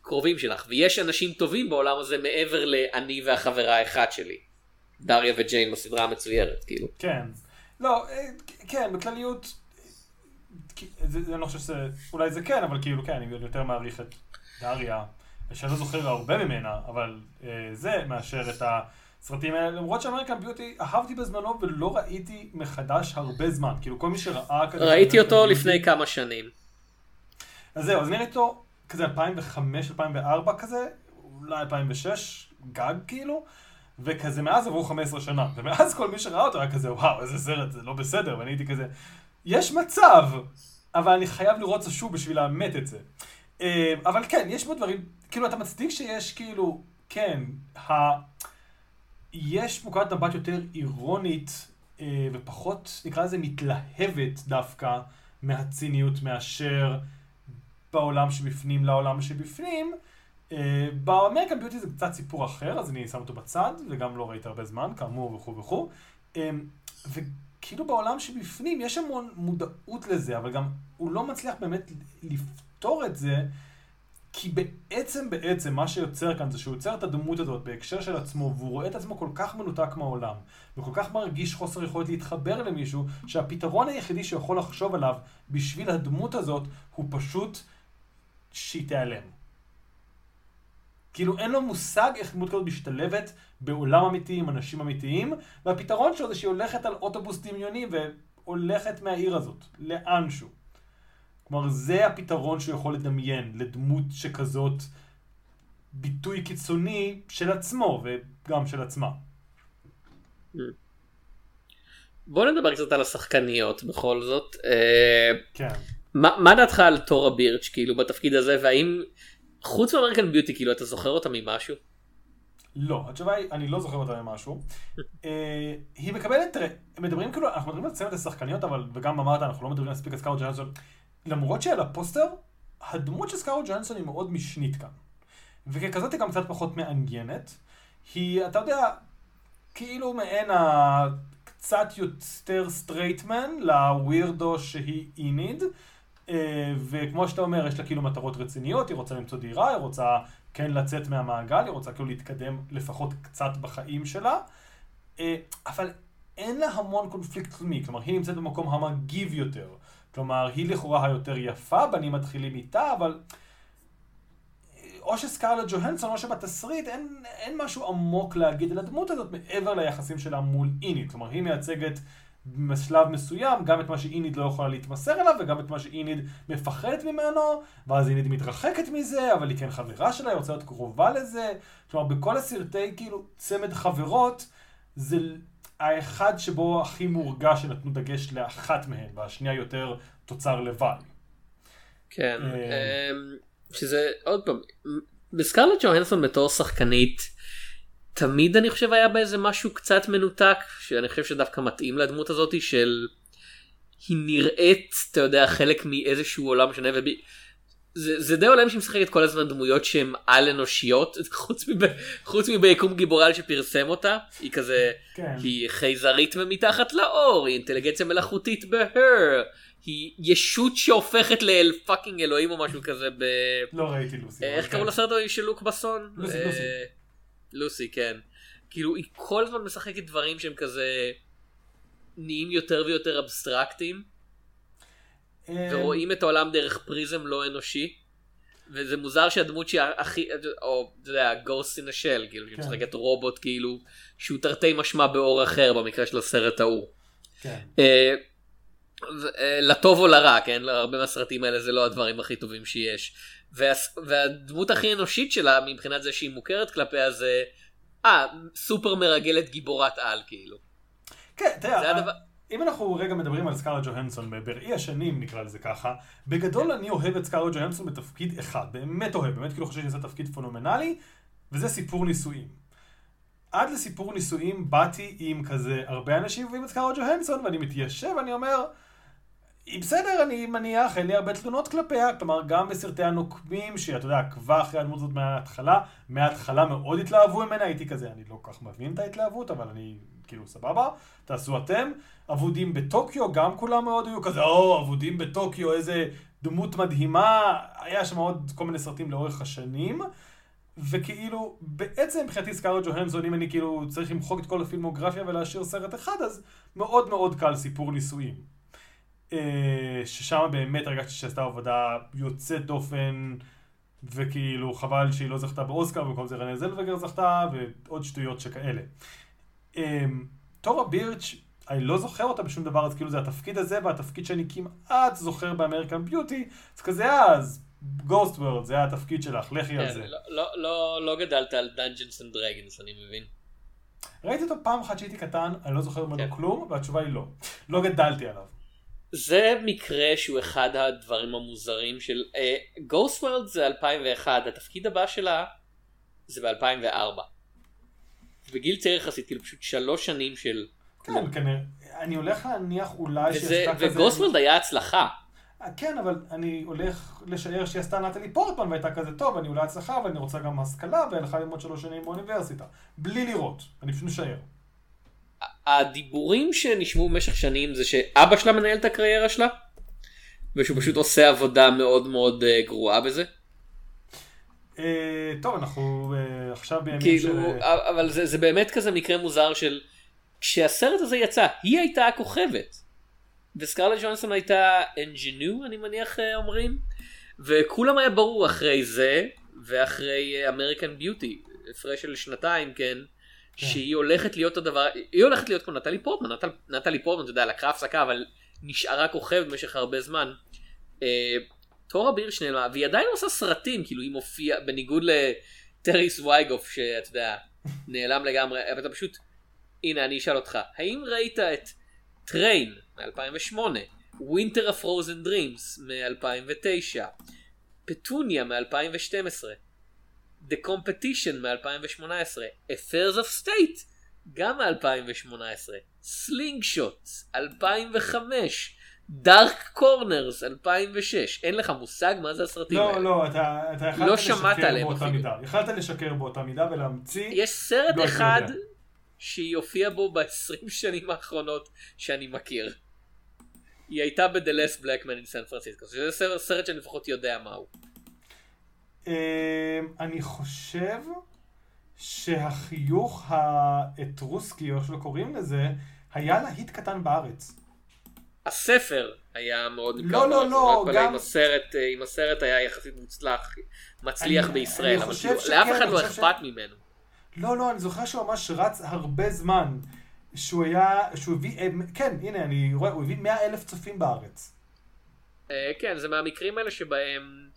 הקרובים שלך ויש אנשים טובים בעולם הזה מעבר לאני והחברה האחת שלי. דריה וג'יין בסדרה המצוירת כאילו. כן. לא, אה, כן, בכלליות, אני לא חושב שזה, אולי זה כן, אבל כאילו כן, אני יותר מעריך את דריה, שאני לא זוכר הרבה ממנה, אבל אה, זה מאשר את הסרטים האלה, למרות שאמריקן ביוטי אהבתי בזמנו ולא ראיתי מחדש הרבה זמן, כאילו כל מי שראה כזה... ראיתי אותו Beauty- לפני כמה שנים. אז זהו, אז אני ראיתי אותו כזה 2005-2004 כזה, אולי 2006, גג כאילו, וכזה מאז עברו 15 שנה, ומאז כל מי שראה אותו היה כזה, וואו, איזה סרט, זה לא בסדר, ואני הייתי כזה, יש מצב, אבל אני חייב לראות את זה שוב בשביל לאמת את זה. אה, אבל כן, יש בו דברים, כאילו, אתה מצדיק שיש כאילו, כן, ה... יש נקודת מבט יותר אירונית אה, ופחות, נקרא לזה, מתלהבת דווקא מהציניות מאשר בעולם שבפנים לעולם שבפנים. אה, באמריקן ביוטי זה קצת סיפור אחר, אז אני שם אותו בצד, וגם לא ראיתי הרבה זמן, כאמור וכו' וכו'. וכאילו בעולם שבפנים יש המון מודעות לזה, אבל גם הוא לא מצליח באמת לפתור את זה, כי בעצם בעצם מה שיוצר כאן זה שהוא יוצר את הדמות הזאת בהקשר של עצמו, והוא רואה את עצמו כל כך מנותק מהעולם, וכל כך מרגיש חוסר יכולת להתחבר למישהו, שהפתרון היחידי שיכול לחשוב עליו בשביל הדמות הזאת, הוא פשוט שהיא תיעלם. כאילו אין לו מושג איך דמות כזאת משתלבת בעולם אמיתי עם אנשים אמיתיים, והפתרון שלו זה שהיא הולכת על אוטובוס דמיוני והולכת מהעיר הזאת, לאנשהו. כלומר, זה הפתרון שהוא יכול לדמיין לדמות שכזאת ביטוי קיצוני של עצמו וגם של עצמה. בוא נדבר קצת על השחקניות בכל זאת. אה, כן. מה מה דעתך על תורה בירץ' כאילו בתפקיד הזה והאם חוץ מ American Beauty כאילו אתה זוכר אותה ממשהו? לא, התשובה היא, אני לא זוכר אותה ממשהו. אה, היא מקבלת, תראה, מדברים כאילו, אנחנו מדברים על צמד השחקניות, אבל, וגם אמרת, אנחנו לא מדברים מספיק על סקאוט ג'אנסון. למרות שעל הפוסטר, הדמות של סקאוט ג'אנסון היא מאוד משנית כאן. וככזאת היא גם קצת פחות מעניינת. היא, אתה יודע, כאילו מעין ה... קצת יותר straight man ל weirdo שהיא איניד. אה, וכמו שאתה אומר, יש לה כאילו מטרות רציניות, היא רוצה למצוא דירה, היא רוצה כן לצאת מהמעגל, היא רוצה כאילו להתקדם לפחות קצת בחיים שלה, אה, אבל אין לה המון קונפליקט פנימי, כלומר היא נמצאת במקום המגיב יותר, כלומר היא לכאורה היותר יפה, בנים מתחילים איתה, אבל אה, או שסקארלט ג'והנסון או שבתסריט אין, אין משהו עמוק להגיד על הדמות הזאת מעבר ליחסים שלה מול איניד, כלומר היא מייצגת בשלב מסוים גם את מה שאיניד לא יכולה להתמסר אליו וגם את מה שאיניד מפחדת ממנו ואז איניד מתרחקת מזה אבל היא כן חברה שלה, היא רוצה להיות קרובה לזה כלומר בכל הסרטי כאילו צמד חברות זה האחד שבו הכי מורגש שנתנו דגש לאחת מהן והשנייה יותר תוצר לוואי. כן. אה. אמ, שזה עוד פעם בסקרלט ג'והנסון בתור שחקנית תמיד אני חושב היה באיזה משהו קצת מנותק שאני חושב שדווקא מתאים לדמות הזאתי של היא נראית אתה יודע חלק מאיזשהו עולם שונה ובי... זה, זה די עולם שהיא משחקת כל הזמן דמויות שהן על אנושיות חוץ, מב... חוץ מביקום גיבורל שפרסם אותה היא כזה כן. היא חייזרית ומתחת לעור היא אינטליגנציה מלאכותית ב Her היא ישות שהופכת לאל fucking אלוהים או משהו כזה ב... לא ראיתי לוסי. איך אבל קראו. לסרט של לוק בסון? לוסי, אה, לוסי. לוסי כן. כאילו היא כל הזמן משחקת דברים שהם כזה נהיים יותר ויותר אבסטרקטיים אה, ורואים את העולם דרך פריזם לא אנושי. וזה מוזר שהדמות שהיא הכי, או אתה יודע, גוסט אין השל, כאילו, שהיא כן. משחקת רובוט כאילו, שהוא תרתי משמע באור אחר במקרה של הסרט ההוא. כן. אה, ו- אה, לטוב או לרע, כן? הרבה מהסרטים האלה זה לא הדברים הכי טובים שיש. והס- והדמות הכי אנושית שלה, מבחינת זה שהיא מוכרת כלפיה, זה... אה, סופר מרגלת גיבורת על, כאילו. כן, תראה, הדבר- אם אנחנו רגע מדברים על סקארלט ג'והנסון בראי השנים נקרא לזה ככה, בגדול אני אוהב את סקארלט ג'והנסון בתפקיד אחד, באמת אוהב, באמת כאילו חושב שזה תפקיד פנומנלי, וזה סיפור נישואים. עד לסיפור נישואים באתי עם כזה הרבה אנשים ועם את סקארלט ג'והנסון, ואני מתיישב ואני אומר, היא בסדר, אני מניח, אין לי הרבה תלונות כלפיה, כלומר, גם בסרטי הנוקמים, שאתה יודע, עקבה אחרי הדמות הזאת מההתחלה, מההתחלה מאוד התלהבו ממנה, הייתי כזה, אני לא כל כך מבין את ההתלהבות, אבל אני, כאילו, סבבה, תעשו אתם. אבודים בטוקיו, גם כולם מאוד היו כזה, או, אבודים בטוקיו, איזה דמות מדהימה, היה שם עוד כל מיני סרטים לאורך השנים. וכאילו, בעצם מבחינתי סקארלט ג'והנסון, אם אני כאילו צריך למחוק את כל הפילמוגרפיה ולהשאיר סרט אחד, אז מאוד מאוד קל סיפור נישואים. אה, ששם באמת הרגשתי שעשתה עבודה יוצאת דופן, וכאילו חבל שהיא לא זכתה באוסקר, במקום זה רנה זלווגר זכתה, ועוד שטויות שכאלה. אה, טורה בירץ', אני לא זוכר אותה בשום דבר, אז כאילו זה התפקיד הזה, והתפקיד שאני כמעט זוכר באמריקן ביוטי, אז כזה, אה, אז גוסט וורד, זה היה התפקיד שלך, לכי על כן, זה. לא- לא- לא- לא גדלת על Dungeons and Dragons, אני מבין. ראיתי אותו פעם אחת שהייתי קטן, אני לא זוכר ממנו כן. כלום, והתשובה היא לא. לא גדלתי עליו. זה מקרה שהוא אחד הדברים המוזרים של גוסט וורלד זה 2001 התפקיד הבא שלה זה ב-2004. בגיל צעיר יחסית כאילו פשוט שלוש שנים של כן, כנראה. אני הולך להניח אולי שעשתה כזה... וגוסט וורלד היה הצלחה. אה, כן, אבל אני הולך לשער שהיא עשתה נטלי פורטמן והייתה כזה טוב, אני אולי הצלחה, אבל אני רוצה גם השכלה, והלכה ללמוד שלוש שנים באוניברסיטה. בלי לראות, אני פשוט משער. הדיבורים שנשמעו במשך שנים זה שאבא שלה מנהל את הקריירה שלה ושהוא פשוט עושה עבודה מאוד מאוד אה, גרועה בזה. אה, טוב, אנחנו אה, עכשיו בימים כאילו, של... אבל זה, זה באמת כזה מקרה מוזר של כשהסרט הזה יצא, היא הייתה הכוכבת. וסקרלט ג'ונסון הייתה אנג'ינו, אני מניח אומרים. וכולם היה ברור אחרי זה, ואחרי אמריקן ביוטי, הפרש של שנתיים, כן, שהיא הולכת להיות הדבר, היא הולכת להיות כמו נטלי פורטמן, נטל, נטלי פורטמן, אתה יודע, לקחה הפסקה, אבל נשארה כוכבת במשך הרבה זמן. אה, טורה בירש נעלמה, והיא עדיין עושה סרטים, כאילו היא מופיעה, בניגוד לטרי זוויגוף, שאתה יודע, נעלם לגמרי, אבל אתה פשוט, הנה אני אשאל אותך, האם ראית את Train מ-2008, Winter of Frozen Dreams מ-2009, פטוניה מ-2012, The Competition מ-2018, Affairs of State גם מ-2018, Slingshot 2005, דארק קורנרס 2006, אין לך מושג מה זה הסרטים האלה. לא, לא, אתה אתה יכלת לא לשקר עליהם באותה אפילו. מידה. יכלת לשקר באותה מידה ולהמציא... יש סרט לא, אני אחד יודע. שהיא הופיעה בו ב-20 שנים האחרונות שאני מכיר. היא הייתה ב-The Last Black Man in San Francisco, שזה סרט שאני לפחות יודע מהו. אמ, אני חושב שהחיוך האתרוסקי, או איך שלא קוראים לזה, היה להיט קטן בארץ. הספר היה מאוד לא, נמכר לא, לא, אבל גם- עם הסרט, אה, עם הסרט היה יחסית מוצלח, מצליח אני- בישראל, אני אבל חושב כאילו, לאף אחד לא חושב ש- אכפת ממנו. לא, לא, אני זוכר שהוא ממש רץ הרבה זמן. שהוא היה, שהוא הביא, אמ, כן, הנה, אני רואה, הוא הביא 100 אלף צופים בארץ. אה, כן, זה מהמקרים האלה שבהם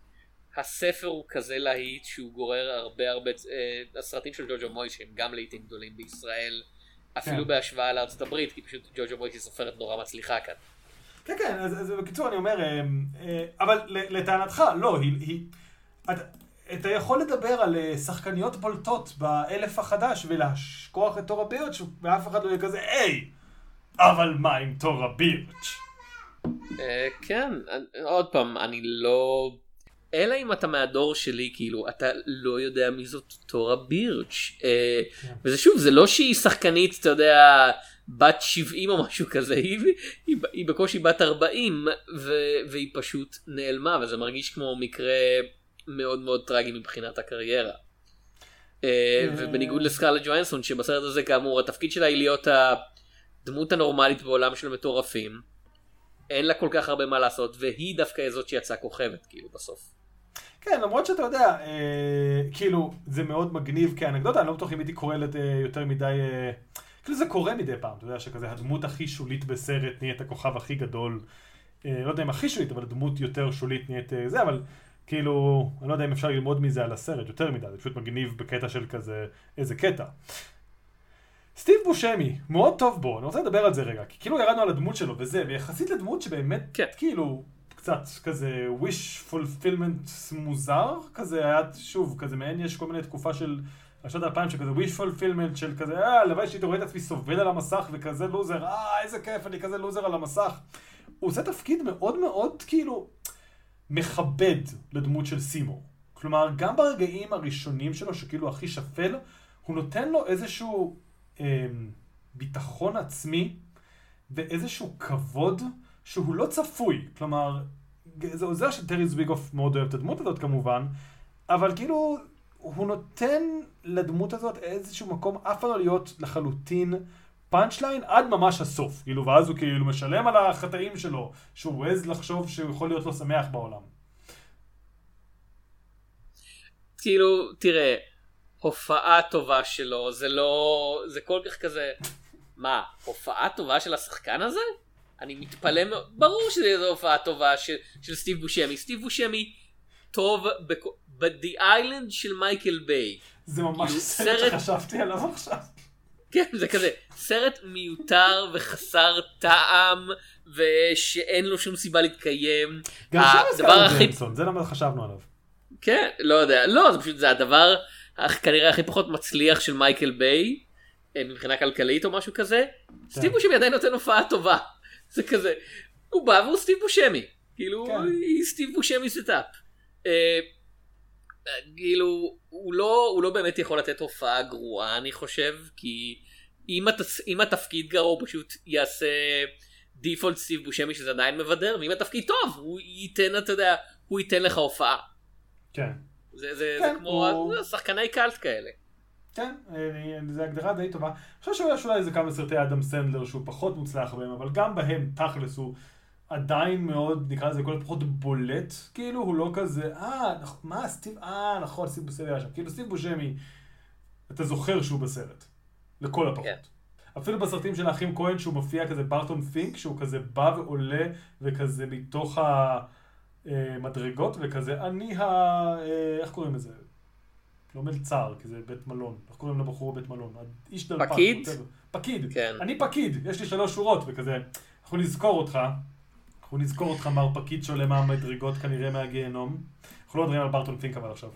הספר הוא כזה להיט שהוא גורר הרבה הרבה, אה, הסרטים של ג'וג'ו מויס שהם גם להיטים גדולים בישראל, אפילו כן. בהשוואה לארצות הברית, כי פשוט ג'וג'ו מויס היא סופרת נורא מצליחה כאן. כן, כן, אז, אז בקיצור אני אומר, אמ, אה, אבל לטענתך, לא, היא, היא אתה, אתה יכול לדבר על אה, שחקניות בולטות באלף החדש ולשכוח את תורה בירץ' ואף אחד לא יהיה כזה, היי, אבל מה עם תורה בירץ'? אה, כן, עוד פעם, אני לא... אלא אם אתה מהדור שלי, כאילו, אתה לא יודע מי זאת תורה בירץ'. אה, כן. וזה שוב, זה לא שהיא שחקנית, אתה יודע, בת 70 או משהו כזה, היא, היא, היא בקושי בת 40, ו, והיא פשוט נעלמה, וזה מרגיש כמו מקרה מאוד מאוד טרגי מבחינת הקריירה. אה, ובניגוד לסקרלט ג'ואנסון, שבסרט הזה כאמור, התפקיד שלה היא להיות הדמות הנורמלית בעולם של מטורפים. אין לה כל כך הרבה מה לעשות, והיא דווקא זאת שיצאה כוכבת, כאילו, בסוף. כן, למרות שאתה יודע, אה, כאילו, זה מאוד מגניב כאנקדוטה, אני לא בטוח אם הייתי קורא לזה יותר מדי, אה, כאילו זה קורה מדי פעם, אתה יודע, שכזה הדמות הכי שולית בסרט נהיית הכוכב הכי גדול, אה, לא יודע אם הכי שולית, אבל הדמות יותר שולית נהיית אה, זה, אבל כאילו, אני לא יודע אם אפשר ללמוד מזה על הסרט, יותר מדי, זה פשוט מגניב בקטע של כזה, איזה קטע. סטיב בושמי, מאוד טוב בו, אני רוצה לדבר על זה רגע, כי כאילו ירדנו על הדמות שלו וזה, ויחסית לדמות שבאמת, כן. כאילו, קצת כזה wish fulfillment מוזר, כזה היה שוב, כזה מעין יש כל מיני תקופה של השנות האלפיים שכזה wish fulfillment של כזה, אה, הלוואי שהייתי רואה את עצמי סובל על המסך וכזה לוזר, אה, איזה כיף, אני כזה לוזר על המסך. הוא עושה תפקיד מאוד מאוד כאילו מכבד לדמות של סימור. כלומר, גם ברגעים הראשונים שלו, שכאילו הכי שפל, הוא נותן לו איזשהו אה, ביטחון עצמי ואיזשהו כבוד שהוא לא צפוי. כלומר, זה עוזר שטרי זוויגוף מאוד אוהב את הדמות הזאת כמובן, אבל כאילו, הוא נותן לדמות הזאת איזשהו מקום אף פעם לא להיות לחלוטין פאנצ' ליין עד ממש הסוף. כאילו, ואז הוא כאילו משלם על החטאים שלו, שהוא העז לחשוב שהוא יכול להיות לא שמח בעולם. כאילו, תראה, הופעה טובה שלו, זה לא... זה כל כך כזה... מה, הופעה טובה של השחקן הזה? אני מתפלא מאוד, ברור שזו הופעה טובה של, של סטיב בושמי. סטיב בושמי טוב ב-The Island של מייקל ביי. זה ממש כאילו, סרט סרט- שחשבתי עליו עכשיו. כן, זה כזה, סרט מיותר וחסר טעם, ושאין לו שום סיבה להתקיים. גם שם סקארלט הכי ג'נסון, זה למה חשבנו עליו. כן, לא יודע, לא, זה פשוט, זה הדבר הכ- כנראה הכי פחות מצליח של מייקל ביי, אה, מבחינה כלכלית או משהו כזה. סטיב בושמי עדיין נותן הופעה טובה. זה כזה, הוא בא והוא סטיב בושמי. כאילו, כן. סטיב בושמי stuff. אה, אה, כאילו, הוא לא, הוא לא באמת יכול לתת הופעה גרועה, אני חושב, כי אם, התס, אם התפקיד גרוע, הוא פשוט יעשה default סטיב בושמי שזה עדיין מבדר, ואם התפקיד טוב, הוא ייתן, אתה יודע, הוא ייתן לך הופעה. כן. זה, זה, כן, זה כמו הוא- שחקני קאלט כאלה. כן, אה, זו הגדרה די טובה. אני חושב שיש אולי איזה כמה סרטי אדם סנדלר שהוא פחות מוצלח בהם, אבל גם בהם תכלס הוא עדיין מאוד, נקרא לזה לכל הפחות בולט, כאילו הוא לא כזה, אה, מה, סטיב, אה, נכון, סטיב בושמי היה שם. כאילו סטיב בושמי, אתה זוכר שהוא בסרט. לכל הפחות. כן. אפילו בסרטים של האחים כהן שהוא מופיע כזה ברטון פינק, שהוא כזה בא ועולה וכזה מתוך המדרגות וכזה, אני ה... אה, איך קוראים לזה? לא מלצר, כי זה בית מלון. איך קוראים לבחור בבית מלון? איש דלפק. פקיד? פקיד. כן. אני פקיד, יש לי שלוש שורות וכזה. אנחנו נזכור אותך. אנחנו נזכור אותך מר פקיד שעולה מהמדרגות כנראה מהגיהנום. אנחנו לא מדברים על ברטון פינק אבל עכשיו.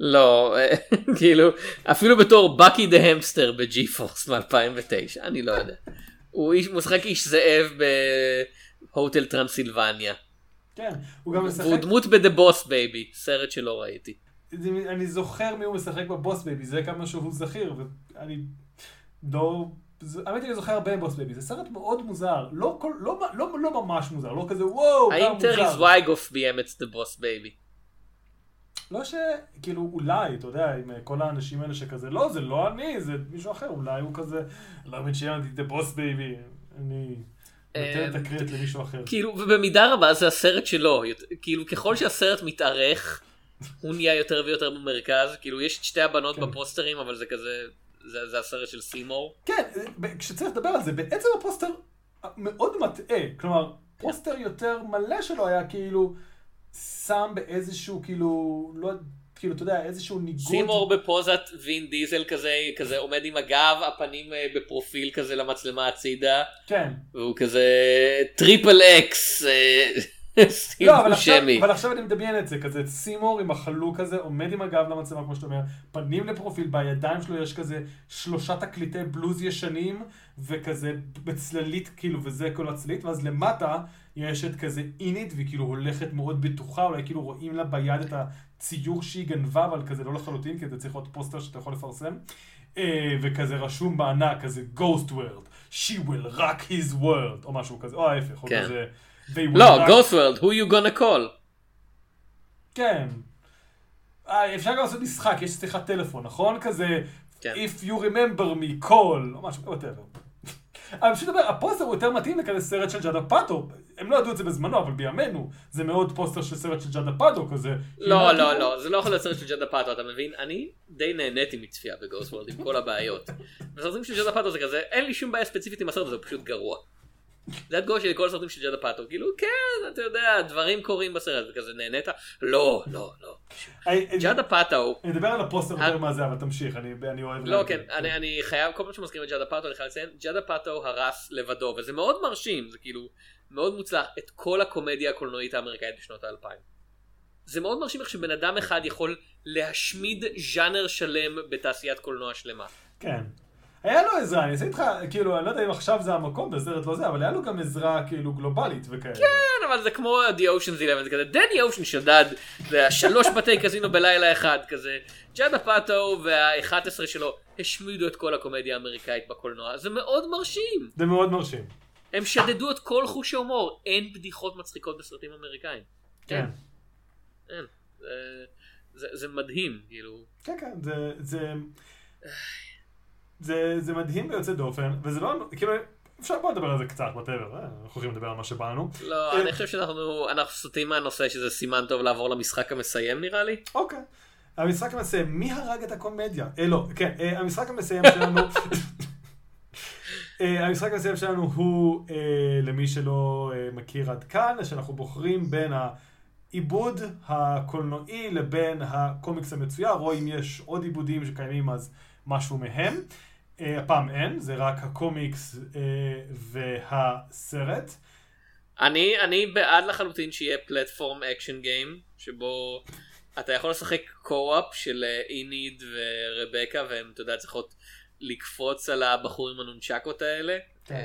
לא, כאילו, אפילו בתור בקי דה המסטר בג'י פורס מ-2009, אני לא יודע. הוא איש- הוא משחק איש זאב בהוטל טרנסילבניה. כן, הוא גם משחק. והוא דמות ב-The Boss Baby, סרט שלא ראיתי. אני זוכר מי הוא משחק בבוס בייבי, זה כמה שהוא זכיר, ואני לא... האמת היא, אני זוכר הרבה בבוס בייבי, זה סרט מאוד מוזר, לא, כל, לא, לא, לא ממש מוזר, לא כזה וואו, כמה האם טרי מוזר. זוויגוף ביים את The Boss Baby? לא ש... כאילו, אולי, אתה יודע, עם אה, כל האנשים האלה שכזה, לא, זה לא אני, זה מישהו אחר, אולי הוא כזה, לא האמת שיהיה את ה Boss Baby, אני נותן את אה, הקרדיט למישהו אחר. כאילו, ובמידה רבה זה הסרט שלו, כאילו ככל שהסרט מתארך, הוא נהיה יותר ויותר במרכז, כאילו יש את שתי הבנות כן. בפוסטרים, אבל זה כזה, זה, זה הסרט של סימור. כן, כשצריך לדבר על זה, בעצם הפוסטר מאוד מטעה. כלומר, פוסטר יותר מלא שלו היה כאילו שם באיזשהו, כאילו, לא, כאילו, אתה יודע, איזשהו ניגוד. סימור בפוזת וין דיזל כזה, כזה עומד עם הגב, הפנים אה, בפרופיל כזה למצלמה הצידה, כן. והוא כזה Triple X, אה, לא, אבל עכשיו, בושמי. אבל עכשיו אני מדמיין את זה, כזה סימור עם החלוק הזה, עומד עם הגב למצלמה, כמו שאתה אומר, פנים לפרופיל, בידיים שלו יש כזה שלושה תקליטי בלוז ישנים, וכזה בצללית, כאילו, וזה כל הצללית, ואז למטה יש את כזה אינית, והיא כאילו הולכת מאוד בטוחה, אולי כאילו רואים לה ביד את הציור שהיא גנבה, אבל כזה לא לחלוטין, כי זה צריך להיות פוסטר שאתה יכול לפרסם. אה, וכזה רשום בענק, כזה Ghost World, She will rock his world, או משהו כזה, או ההפך, או כן. כזה... לא, גוסט וורלד, who you gonna call? כן. אה, אפשר גם לעשות משחק, יש שיחת טלפון, נכון? כזה, כן. If you remember me, call, או משהו, whatever. אבל פשוט אומר, הפוסטר הוא יותר מתאים לכזה סרט של ג'אד אפאטו. הם לא ידעו את זה בזמנו, אבל בימינו זה מאוד פוסטר של סרט של ג'אד אפאטו כזה. לא, כאילו, לא, לא, זה לא יכול להיות סרט של ג'אד אפאטו, אתה מבין? אני די נהניתי מצפייה ב Ghost World עם כל הבעיות. בסרטים של ג'אד אפאטו זה כזה, אין לי שום בעיה ספציפית עם הסרט הזה, הוא פשוט גרוע. זה התגובה שלי לכל הסרטים של ג'אד אפאטו, כאילו כן, אתה יודע, דברים קורים בסרט, וכזה נהנית? לא, לא, לא. ג'אד אפאטו, אני אדבר על הפוסטר יותר אה. מהזה, אבל תמשיך, אני אוהב... לא. כן, אני, אני חייב, כל פעם שמזכירים את ג'אד אפאטו אני חייב לציין, ג'אד אפאטו הרס לבדו, וזה מאוד מרשים, זה כאילו מאוד מוצלח, את כל הקומדיה הקולנועית האמריקאית בשנות האלפיים. זה מאוד מרשים איך שבן אדם אחד יכול להשמיד ז'אנר שלם בתעשיית קולנוע שלמה. כן. היה לו עזרה, אני אעשה איתך, כאילו, אני לא יודע אם עכשיו זה המקום בסרט לא זה, אבל היה לו גם עזרה כאילו גלובלית וכאלה. כן, אבל זה כמו The Ocean's 11, זה כזה דני אושן שדד, זה השלוש בתי קזינו בלילה אחד כזה. ג'אדה פאטו וה-11 שלו השמידו את כל הקומדיה האמריקאית בקולנוע, זה מאוד מרשים. זה מאוד מרשים. הם שדדו את כל חוש ההומור, אין בדיחות מצחיקות בסרטים אמריקאים. כן. אין. זה- זה- זה מדהים, כאילו. כן, כן, זה, זה, זה, זה מדהים ויוצא דופן, וזה לא, כאילו, אפשר בוא נדבר על זה קצת, whatever, אה, אנחנו יכולים לדבר על מה שבא לנו. לא, אה. אני חושב שאנחנו אנחנו סוטים מהנושא שזה סימן טוב לעבור למשחק המסיים נראה לי. אוקיי. המשחק המסיים, מי הרג את הקומדיה? אה, לא, כן, אה, המשחק המסיים שלנו, אה, המשחק המסיים שלנו הוא, אה, למי שלא אה, מכיר עד כאן, שאנחנו בוחרים בין העיבוד הקולנועי לבין הקומיקס המצויר, או אם יש עוד עיבודים שקיימים אז משהו מהם. אה, הפעם אין, זה רק הקומיקס אה, והסרט. אני, אני בעד לחלוטין שיהיה platform action game, שבו אתה יכול לשחק co-op של אה, איניד ורבקה, והם, אתה יודע, צריכות לקפוץ על הבחור עם הנונצ'קות האלה, כן.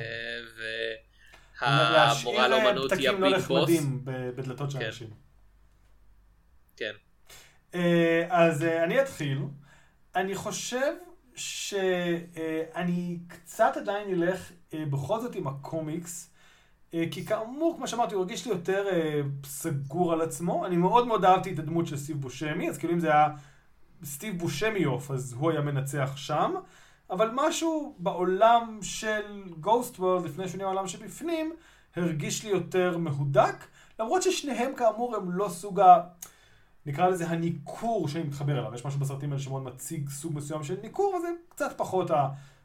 להשאיר, והמורה אה, לאומנות היא פתקים לא ה big boss. נחמדים ב- בדלתות של כן. אנשים. כן. אז אני אתחיל. אני חושב שאני קצת עדיין אלך אה, בכל זאת עם הקומיקס, אה, כי כאמור, כמו שאמרתי, הוא הרגיש לי יותר אה, סגור על עצמו. אני מאוד מאוד אהבתי את הדמות של סטיב בושמי, אז כאילו אם זה היה סטיב בושמי off, אז הוא היה מנצח שם. אבל משהו בעולם של Ghost World, לפני שהוא נהיה העולם שבפנים, הרגיש לי יותר מהודק. למרות ששניהם כאמור הם לא סוג ה... נקרא לזה הניכור שאני מתחבר אליו. יש משהו בסרטים האלה שמאוד מציג סוג מסוים של ניכור, וזה קצת פחות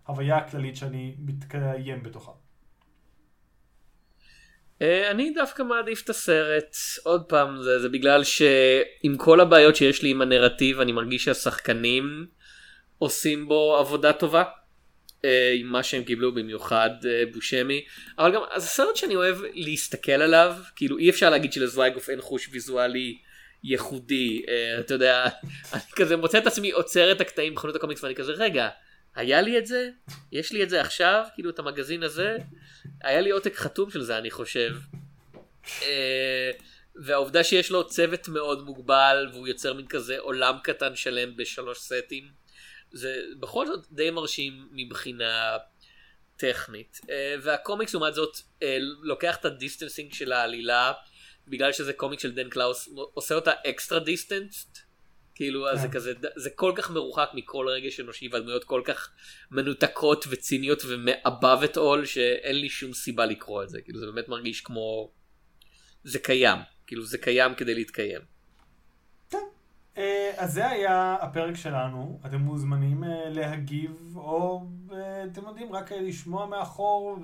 ההוויה הכללית שאני מתקיים בתוכה. אה, אני דווקא מעדיף את הסרט עוד פעם זה, זה בגלל שעם כל הבעיות שיש לי עם הנרטיב אני מרגיש שהשחקנים עושים בו עבודה טובה אה, עם מה שהם קיבלו במיוחד אה, בושמי אבל גם זה סרט שאני אוהב להסתכל עליו כאילו אי אפשר להגיד שלזוויגוף אין חוש ויזואלי ייחודי אה, אתה יודע אני כזה מוצא את עצמי עוצר את הקטעים בחנות הקומיקס ואני כזה רגע היה לי את זה? יש לי את זה עכשיו? כאילו את המגזין הזה? היה לי עותק חתום של זה אני חושב. אה, והעובדה שיש לו צוות מאוד מוגבל והוא יוצר מין כזה עולם קטן שלם בשלוש סטים זה בכל זאת די מרשים מבחינה טכנית. אה, והקומיקס לעומת זאת לוקח את ה distancing של העלילה בגלל שזה comic של דן קלאוז עושה אותה extra distanced כאילו אז זה כן. כזה זה כל כך מרוחק מכל רגש אנושי והדמויות כל כך מנותקות וציניות ו above it all שאין לי שום סיבה לקרוא את זה כאילו זה באמת מרגיש כמו זה קיים כאילו זה קיים כדי להתקיים. אה, אז זה היה הפרק שלנו. אתם מוזמנים אה, להגיב, או אה, אתם יודעים, רק אה, לשמוע מאחור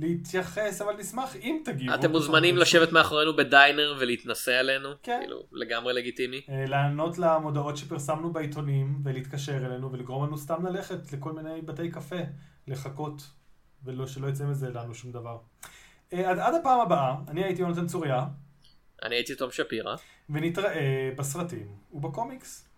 ולהתייחס, אבל נשמח אם תגיבו. אתם מוזמנים לשבת מאחורינו בדיינר ולהתנסה עלינו כן. כאילו לגמרי לגיטימי. אה, לענות למודעות שפרסמנו בעיתונים ולהתקשר אלינו ולגרום לנו סתם ללכת לכל מיני בתי קפה, לחכות, ושלא יצא מזה לנו שום דבר. אה, עד, עד הפעם הבאה, אני הייתי יונתן צוריה, אני הייתי תום שפירא. ונתראה בסרטים ובקומיקס.